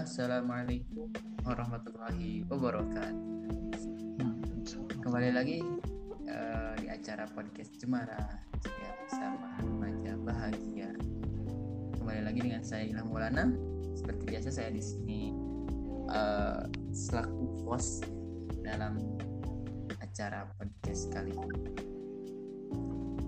Assalamualaikum warahmatullahi wabarakatuh. Kembali lagi uh, di acara podcast Cemara ya, bersama remaja bahagia. Kembali lagi dengan saya Ilham Maulana. Seperti biasa saya di sini uh, selaku host dalam acara podcast kali ini.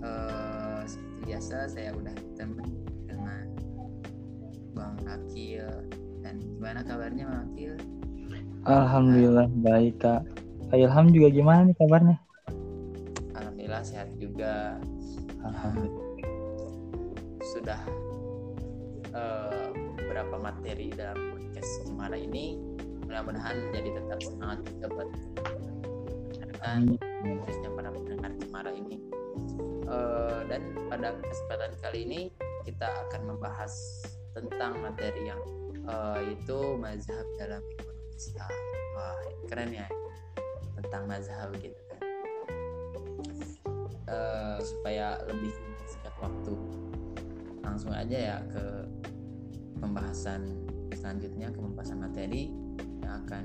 Uh, seperti biasa saya udah teman dengan Bang Akil dan gimana kabarnya Bang? Alhamdulillah baik kak. Kak Ilham juga gimana nih kabarnya? Alhamdulillah sehat juga. Alhamdulillah. Sudah uh, beberapa materi dalam podcast Cemara ini mudah-mudahan jadi tetap semangat juga buat mendengarkan khususnya para pendengar Cemara ini. Uh, dan pada kesempatan kali ini kita akan membahas tentang materi yang uh, itu mazhab dalam ekonomi Islam. Wah, keren ya tentang mazhab gitu kan. Uh, supaya lebih singkat waktu, langsung aja ya ke pembahasan selanjutnya ke pembahasan materi yang akan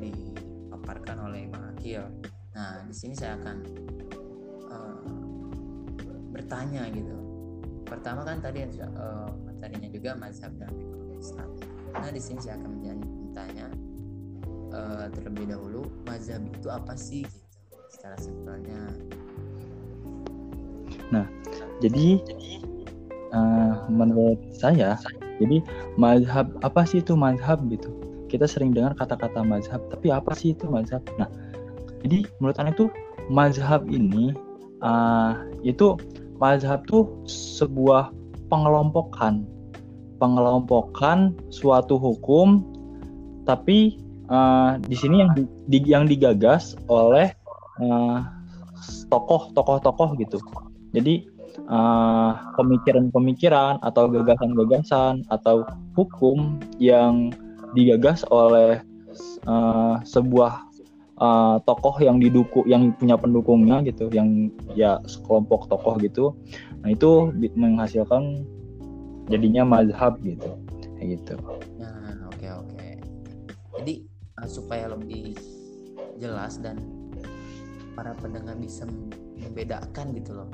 dipaparkan oleh Bang Akil. Nah, di sini saya akan uh, bertanya gitu. Pertama kan tadi uh, materinya juga mazhab ekonomi Islam. Nah, di sini saya akan bertanya uh, terlebih dahulu mazhab itu apa sih gitu secara simpelnya. Nah, jadi uh, menurut saya, jadi mazhab apa sih itu mazhab gitu? Kita sering dengar kata-kata mazhab, tapi apa sih itu mazhab? Nah, jadi menurut anda itu mazhab ini uh, itu mazhab tuh sebuah pengelompokan pengelompokan suatu hukum tapi uh, di sini yang di, yang digagas oleh tokoh tokoh-tokoh gitu. Jadi pemikiran-pemikiran uh, atau gagasan-gagasan atau hukum yang digagas oleh uh, sebuah uh, tokoh yang didukung yang punya pendukungnya gitu yang ya sekelompok tokoh gitu. Nah itu menghasilkan jadinya mazhab gitu. Kayak gitu. Nah oke okay, oke. Okay. jadi uh, supaya lebih jelas dan para pendengar bisa membedakan gitu loh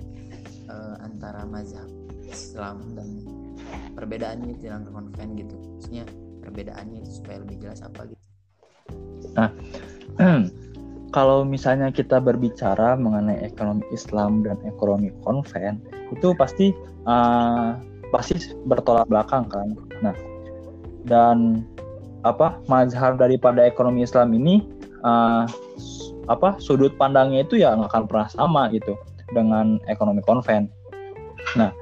uh, antara mazhab Islam dan perbedaannya dalam konven gitu. Maksudnya perbedaannya itu supaya lebih jelas apa gitu. Nah kalau misalnya kita berbicara mengenai ekonomi Islam dan ekonomi konven itu pasti uh, pasti bertolak belakang kan. Nah, dan apa mazhab daripada ekonomi Islam ini uh, apa sudut pandangnya itu ya nggak akan pernah sama gitu dengan ekonomi konven. Nah,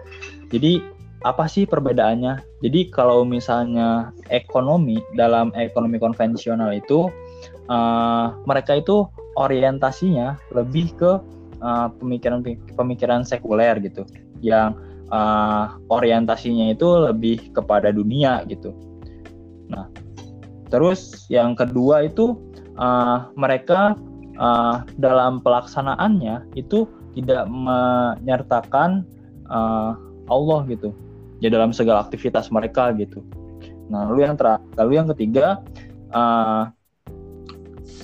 jadi apa sih perbedaannya? Jadi kalau misalnya ekonomi dalam ekonomi konvensional itu uh, mereka itu orientasinya lebih ke pemikiran-pemikiran uh, sekuler gitu, yang uh, orientasinya itu lebih kepada dunia gitu. Nah, terus yang kedua itu uh, mereka uh, dalam pelaksanaannya itu tidak menyertakan uh, Allah gitu, ya dalam segala aktivitas mereka gitu. Nah, lalu yang ter lalu yang ketiga uh,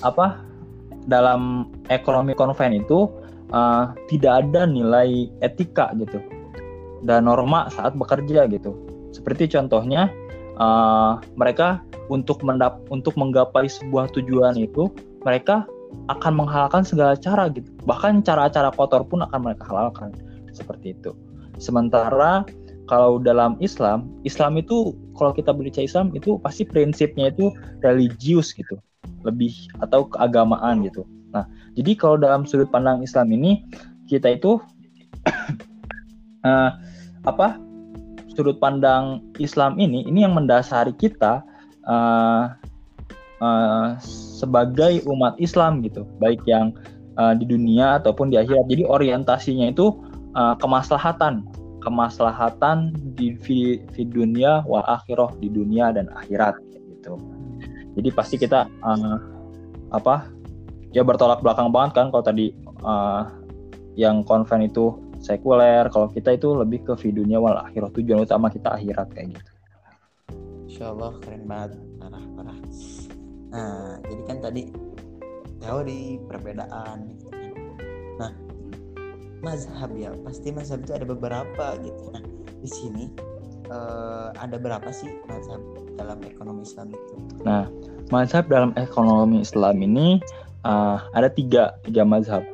apa dalam ekonomi konven itu uh, tidak ada nilai etika gitu dan norma saat bekerja gitu. Seperti contohnya uh, mereka untuk mendap untuk menggapai sebuah tujuan itu mereka akan menghalalkan segala cara gitu. Bahkan cara-cara kotor pun akan mereka halalkan seperti itu. Sementara kalau dalam Islam, Islam itu kalau kita berbicara Islam itu pasti prinsipnya itu religius gitu, lebih atau keagamaan gitu. Nah, jadi kalau dalam sudut pandang Islam ini kita itu uh, apa sudut pandang Islam ini ini yang mendasari kita uh, uh, sebagai umat Islam gitu. Baik yang uh, di dunia ataupun di akhirat. Jadi orientasinya itu uh, kemaslahatan. Kemaslahatan di di, dunia wal akhirah di dunia dan akhirat gitu. Jadi pasti kita uh, apa ya bertolak belakang banget kan kalau tadi uh, yang konven itu sekuler. Kalau kita itu lebih ke vidunya wal akhirat tujuan utama kita akhirat kayak gitu. Insya Allah keren banget. Parah parah. Nah jadi kan tadi teori perbedaan gitu kan. Nah mazhab ya pasti mazhab itu ada beberapa gitu. Nah di sini uh, ada berapa sih mazhab dalam ekonomi Islam itu? Nah mazhab dalam ekonomi Islam ini uh, ada tiga tiga mazhab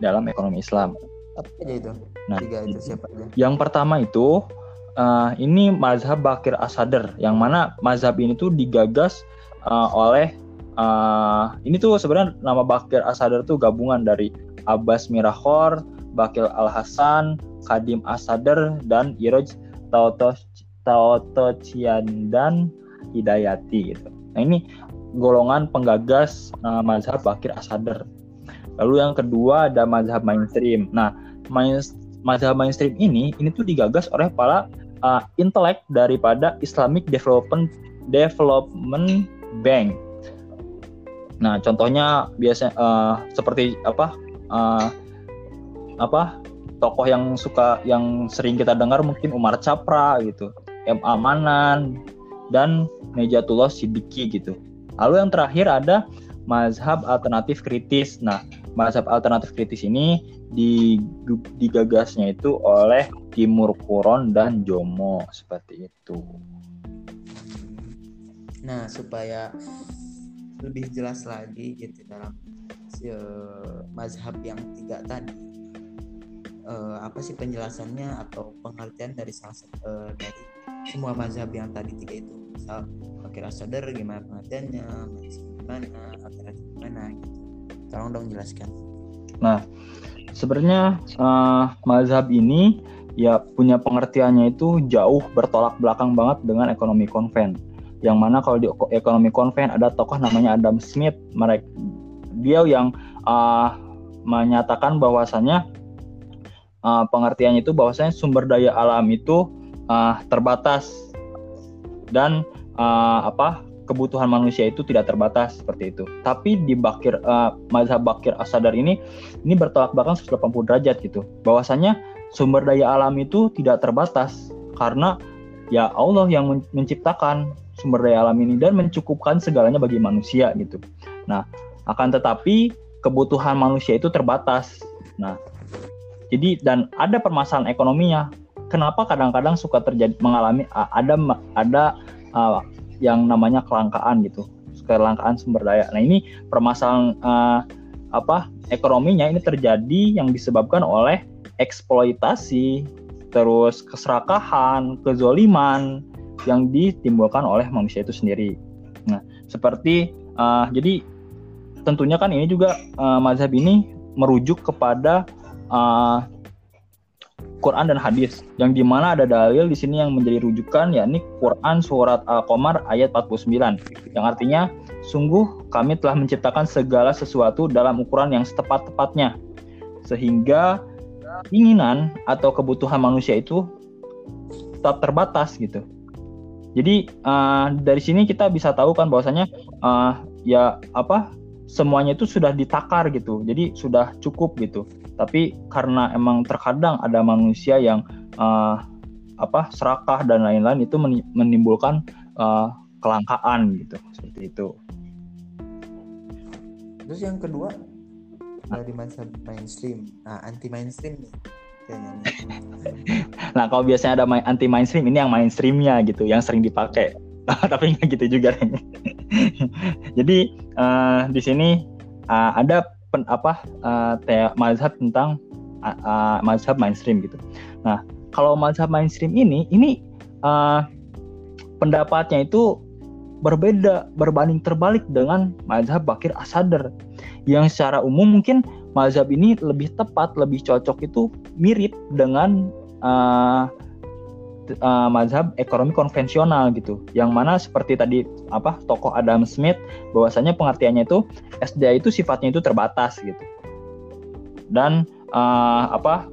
dalam ekonomi Islam apa aja itu nah tiga itu siapa aja yang pertama itu uh, ini mazhab Bakir Asadar yang mana mazhab ini tuh digagas uh, oleh uh, ini tuh sebenarnya nama Bakir Asadar tuh gabungan dari Abbas Mirahor, Bakil Al Hasan, Kadim Asadar dan Iroj Tauto Tauto Ciandan Hidayati gitu. Nah ini golongan penggagas uh, mazhab Bakir Asadar. Lalu yang kedua ada mazhab mainstream. Nah, main, mazhab mainstream ini ini tuh digagas oleh para uh, intelek daripada Islamic Development Development Bank. Nah, contohnya biasa uh, seperti apa? Uh, apa? Tokoh yang suka yang sering kita dengar mungkin Umar Capra gitu, M. Amanan dan Nejatullah Siddiqui gitu. Lalu yang terakhir ada mazhab alternatif kritis. Nah, mazhab alternatif kritis ini digagasnya itu oleh Timur Kuron dan Jomo seperti itu. Nah, supaya lebih jelas lagi gitu dalam uh, mazhab yang tiga tadi, uh, apa sih penjelasannya atau pengertian dari salah uh, dari semua mazhab yang tadi tiga itu? Misal akhir sadar gimana pengertiannya, gimana, akhir gimana gitu. Tolong dong jelaskan. Nah, sebenarnya uh, mazhab ini ya punya pengertiannya itu jauh bertolak belakang banget dengan ekonomi konven. Yang mana kalau di ekonomi konven ada tokoh namanya Adam Smith, mereka dia yang uh, menyatakan bahwasannya uh, pengertiannya itu bahwasanya sumber daya alam itu uh, terbatas dan uh, apa kebutuhan manusia itu tidak terbatas seperti itu. Tapi di Bakir uh, mazhab Bakir Asadar ini ini bertolak belakang 180 derajat gitu. Bahwasanya sumber daya alam itu tidak terbatas karena ya Allah yang menciptakan sumber daya alam ini dan mencukupkan segalanya bagi manusia gitu. Nah, akan tetapi kebutuhan manusia itu terbatas. Nah, jadi dan ada permasalahan ekonominya. Kenapa kadang-kadang suka terjadi mengalami ada ada yang namanya kelangkaan gitu kelangkaan sumber daya. Nah ini permasalahan uh, apa ekonominya ini terjadi yang disebabkan oleh eksploitasi terus keserakahan kezoliman yang ditimbulkan oleh manusia itu sendiri. Nah seperti uh, jadi tentunya kan ini juga uh, mazhab ini merujuk kepada uh, Quran dan hadis yang di mana ada dalil di sini yang menjadi rujukan yakni Quran surat Al-Qamar ayat 49 yang artinya sungguh kami telah menciptakan segala sesuatu dalam ukuran yang setepat-tepatnya sehingga keinginan atau kebutuhan manusia itu tetap terbatas gitu. Jadi uh, dari sini kita bisa tahu kan bahwasanya uh, ya apa semuanya itu sudah ditakar gitu. Jadi sudah cukup gitu. Tapi karena emang terkadang ada manusia yang uh, apa serakah dan lain-lain itu menimbulkan uh, kelangkaan gitu. Seperti itu. Terus yang kedua dari masa mainstream. Nah anti mainstream nih nah kalau biasanya ada anti mainstream ini yang mainstreamnya gitu yang sering dipakai. Tapi nggak gitu juga jadi uh, di sini uh, ada pen, apa uh, mazhab tentang uh, uh, mazhab mainstream gitu. Nah kalau mazhab mainstream ini ini uh, pendapatnya itu berbeda berbanding terbalik dengan mazhab Bakir Asadar yang secara umum mungkin mazhab ini lebih tepat lebih cocok itu mirip dengan uh, uh, mazhab ekonomi konvensional gitu. Yang mana seperti tadi apa tokoh Adam Smith bahwasanya pengertiannya itu SDA itu sifatnya itu terbatas gitu. Dan uh, apa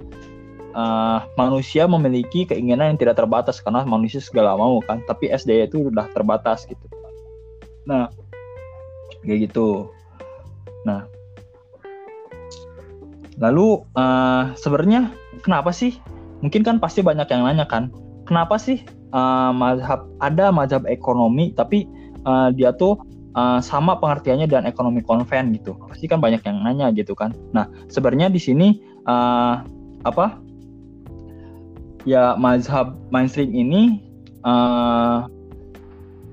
uh, manusia memiliki keinginan yang tidak terbatas karena manusia segala mau kan. Tapi SDA itu udah terbatas gitu. Nah kayak gitu. Nah lalu uh, sebenarnya kenapa sih? Mungkin kan pasti banyak yang nanya kan kenapa sih uh, mazhab ada mazhab ekonomi tapi uh, dia tuh uh, sama pengertiannya dan ekonomi konven gitu? Pasti kan banyak yang nanya gitu kan. Nah sebenarnya di sini uh, apa? Ya mazhab mainstream ini uh,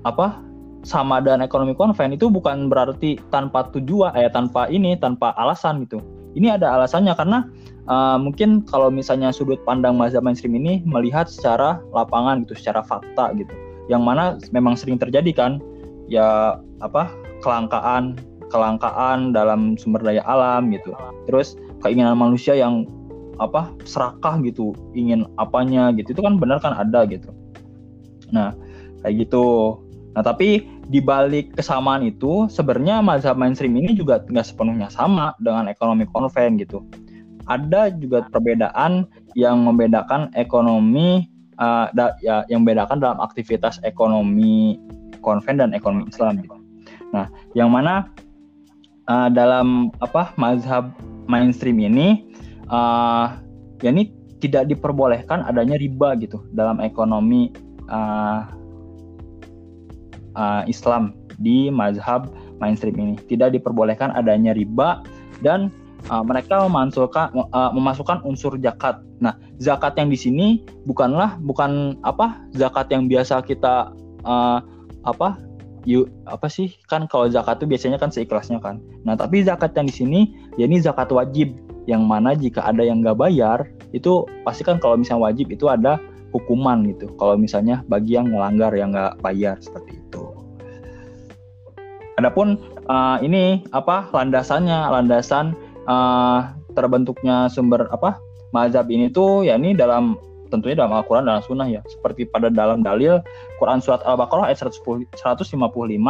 apa? Sama dan ekonomi konven itu bukan berarti tanpa tujuan eh tanpa ini tanpa alasan gitu. Ini ada alasannya karena uh, mungkin kalau misalnya sudut pandang mazhab mainstream ini melihat secara lapangan gitu secara fakta gitu. Yang mana memang sering terjadi kan ya apa kelangkaan kelangkaan dalam sumber daya alam gitu. Terus keinginan manusia yang apa serakah gitu ingin apanya gitu itu kan benar kan ada gitu. Nah kayak gitu. Nah tapi di balik kesamaan itu sebenarnya mazhab mainstream ini juga nggak sepenuhnya sama dengan ekonomi konven gitu. Ada juga perbedaan yang membedakan ekonomi uh, da, ya yang membedakan dalam aktivitas ekonomi konven dan ekonomi Islam gitu. Nah, yang mana uh, dalam apa mazhab mainstream ini uh, ya ini tidak diperbolehkan adanya riba gitu dalam ekonomi uh, uh, Islam di mazhab mainstream ini. Tidak diperbolehkan adanya riba dan uh, mereka memasukkan uh, memasukkan unsur zakat. Nah, zakat yang di sini bukanlah bukan apa zakat yang biasa kita uh, apa yuk apa sih kan kalau zakat itu biasanya kan seikhlasnya kan. Nah, tapi zakat yang di sini ya ini zakat wajib yang mana jika ada yang nggak bayar itu pasti kan kalau misalnya wajib itu ada hukuman gitu. Kalau misalnya bagi yang melanggar yang nggak bayar seperti itu. Adapun uh, ini apa landasannya, landasan uh, terbentuknya sumber apa mazhab ini tuh ya ini dalam tentunya dalam Al-Quran dan Sunnah ya. Seperti pada dalam dalil Quran surat Al-Baqarah ayat 155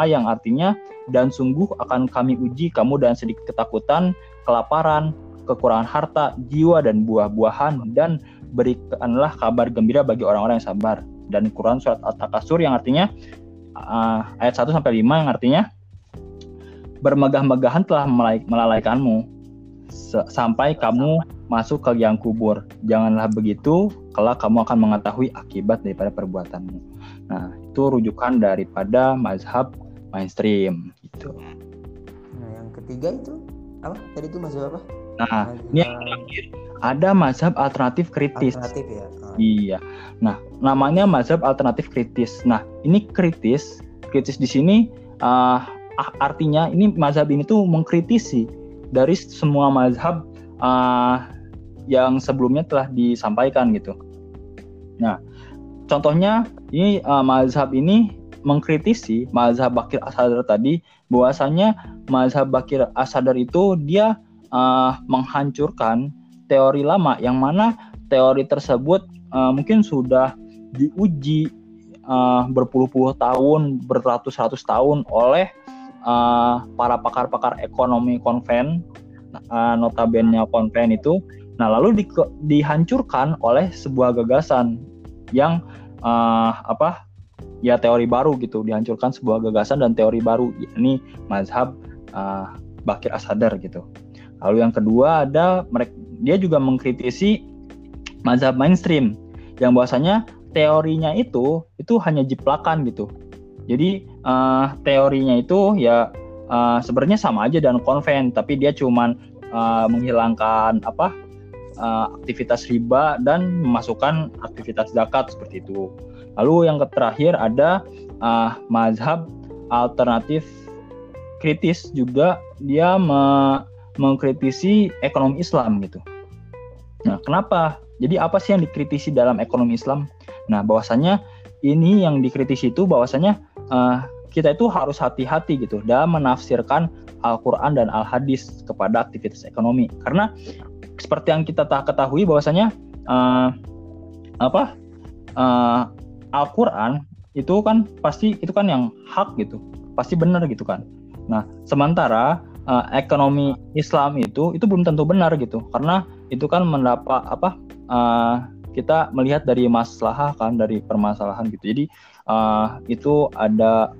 yang artinya dan sungguh akan kami uji kamu dan sedikit ketakutan kelaparan kekurangan harta jiwa dan buah-buahan dan berikanlah kabar gembira bagi orang-orang yang sabar. Dan Quran surat At-Takasur yang artinya uh, ayat 1 sampai 5 yang artinya bermegah-megahan telah melalaikanmu sampai kamu masuk ke liang kubur. Janganlah begitu, kelak kamu akan mengetahui akibat daripada perbuatanmu. Nah, itu rujukan daripada mazhab mainstream gitu. Nah, yang ketiga itu apa? Tadi itu mazhab apa? Nah, mazhab... ini yang terakhir ada mazhab alternatif kritis. Alternatif ya. Oh. Iya. Nah, namanya mazhab alternatif kritis. Nah, ini kritis, kritis di sini uh, artinya ini mazhab ini tuh mengkritisi dari semua mazhab uh, yang sebelumnya telah disampaikan gitu. Nah, contohnya ini uh, mazhab ini mengkritisi mazhab Bakir Asadar tadi bahwasanya mazhab Bakir Asadar itu dia uh, menghancurkan teori lama yang mana teori tersebut uh, mungkin sudah diuji uh, berpuluh-puluh tahun, beratus-ratus tahun oleh uh, para pakar-pakar ekonomi konven uh, notabene konven itu nah lalu di, dihancurkan oleh sebuah gagasan yang uh, apa ya teori baru gitu dihancurkan sebuah gagasan dan teori baru ini mazhab uh, Bakir Asadar gitu. Lalu yang kedua ada mereka dia juga mengkritisi mazhab mainstream yang bahwasanya teorinya itu itu hanya jiplakan gitu jadi uh, teorinya itu ya uh, sebenarnya sama aja dan konven, tapi dia cuman uh, menghilangkan apa uh, aktivitas riba dan memasukkan aktivitas zakat seperti itu. Lalu yang terakhir ada uh, mazhab alternatif kritis juga dia me mengkritisi ekonomi Islam gitu. Nah, kenapa? Jadi apa sih yang dikritisi dalam ekonomi Islam? Nah, bahwasanya ini yang dikritisi itu bahwasanya uh, kita itu harus hati-hati gitu dalam menafsirkan Al-Quran dan Al-Hadis kepada aktivitas ekonomi. Karena seperti yang kita ketahui bahwasanya uh, apa uh, Al-Quran itu kan pasti itu kan yang hak gitu pasti benar gitu kan. Nah sementara uh, ekonomi Islam itu itu belum tentu benar gitu. Karena itu kan mendapat apa uh, kita melihat dari masalah kan dari permasalahan gitu. Jadi uh, itu ada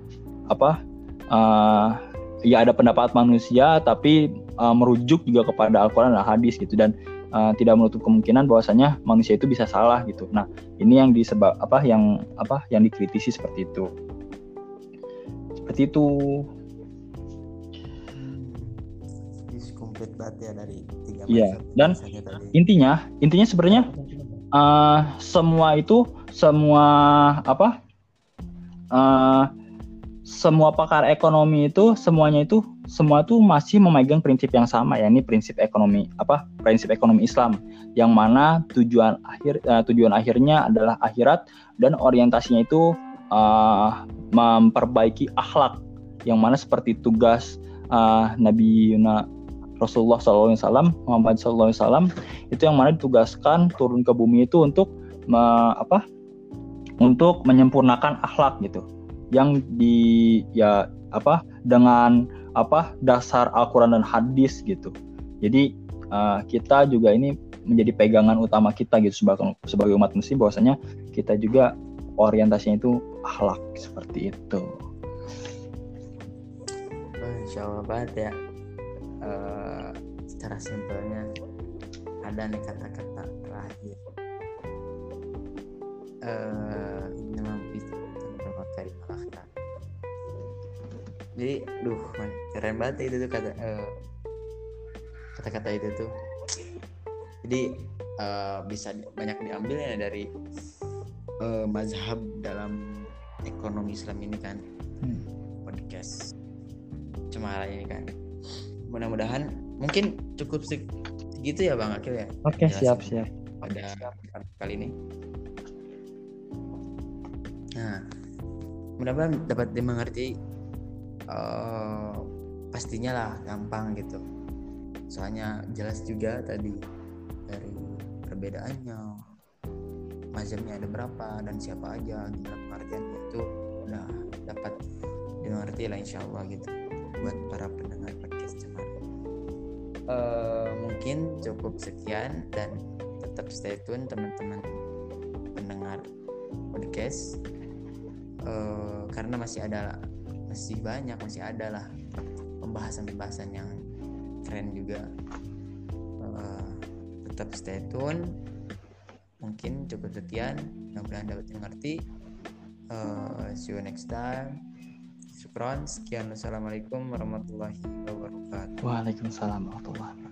apa uh, ya ada pendapat manusia tapi uh, merujuk juga kepada Al-Quran dan hadis gitu dan uh, tidak menutup kemungkinan bahwasanya manusia itu bisa salah gitu. Nah, ini yang disebab apa yang apa yang dikritisi seperti itu. Seperti itu. komplit banget ya dari tiga Iya. Dan intinya intinya sebenarnya uh, semua itu semua apa uh, semua pakar ekonomi itu semuanya itu semua tuh masih memegang prinsip yang sama ya ini prinsip ekonomi apa prinsip ekonomi Islam. Yang mana tujuan akhir uh, tujuan akhirnya adalah akhirat dan orientasinya itu uh, memperbaiki akhlak. Yang mana seperti tugas uh, Nabi Yuna Rasulullah SAW Muhammad SAW itu yang mana ditugaskan turun ke bumi itu untuk me, apa untuk menyempurnakan akhlak gitu yang di ya apa dengan apa dasar Al-Quran dan hadis gitu. Jadi uh, kita juga ini menjadi pegangan utama kita gitu sebagai sebagai umat muslim bahwasanya kita juga orientasinya itu akhlak seperti itu. Insya Allah banget ya. Uh, secara simpelnya ada nih kata-kata terakhir. Uh, jadi duh keren banget itu tuh kata uh, kata-kata itu tuh. Jadi uh, bisa banyak diambil ya dari uh, mazhab dalam ekonomi Islam ini kan. Hmm. podcast cuma ini kan. Mudah-mudahan mungkin cukup segitu ya bang Akil ya? Oke okay, siap siap. pada kali ini nah mudah-mudahan dapat dimengerti uh, pastinya lah gampang gitu. Soalnya jelas juga tadi dari perbedaannya mazhabnya ada berapa dan siapa aja gimana pengertiannya itu udah dapat dimengerti lah insya Allah gitu buat para pendengar podcast cemar uh, mungkin cukup sekian dan tetap stay tune teman-teman pendengar podcast uh, karena masih ada masih banyak masih ada lah pembahasan-pembahasan yang keren juga uh, tetap stay tune mungkin cukup sekian mudah-mudahan dapat mengerti uh, see you next time Syukron, sekian. Assalamualaikum warahmatullahi wabarakatuh. Waalaikumsalam warahmatullahi wabarakatuh.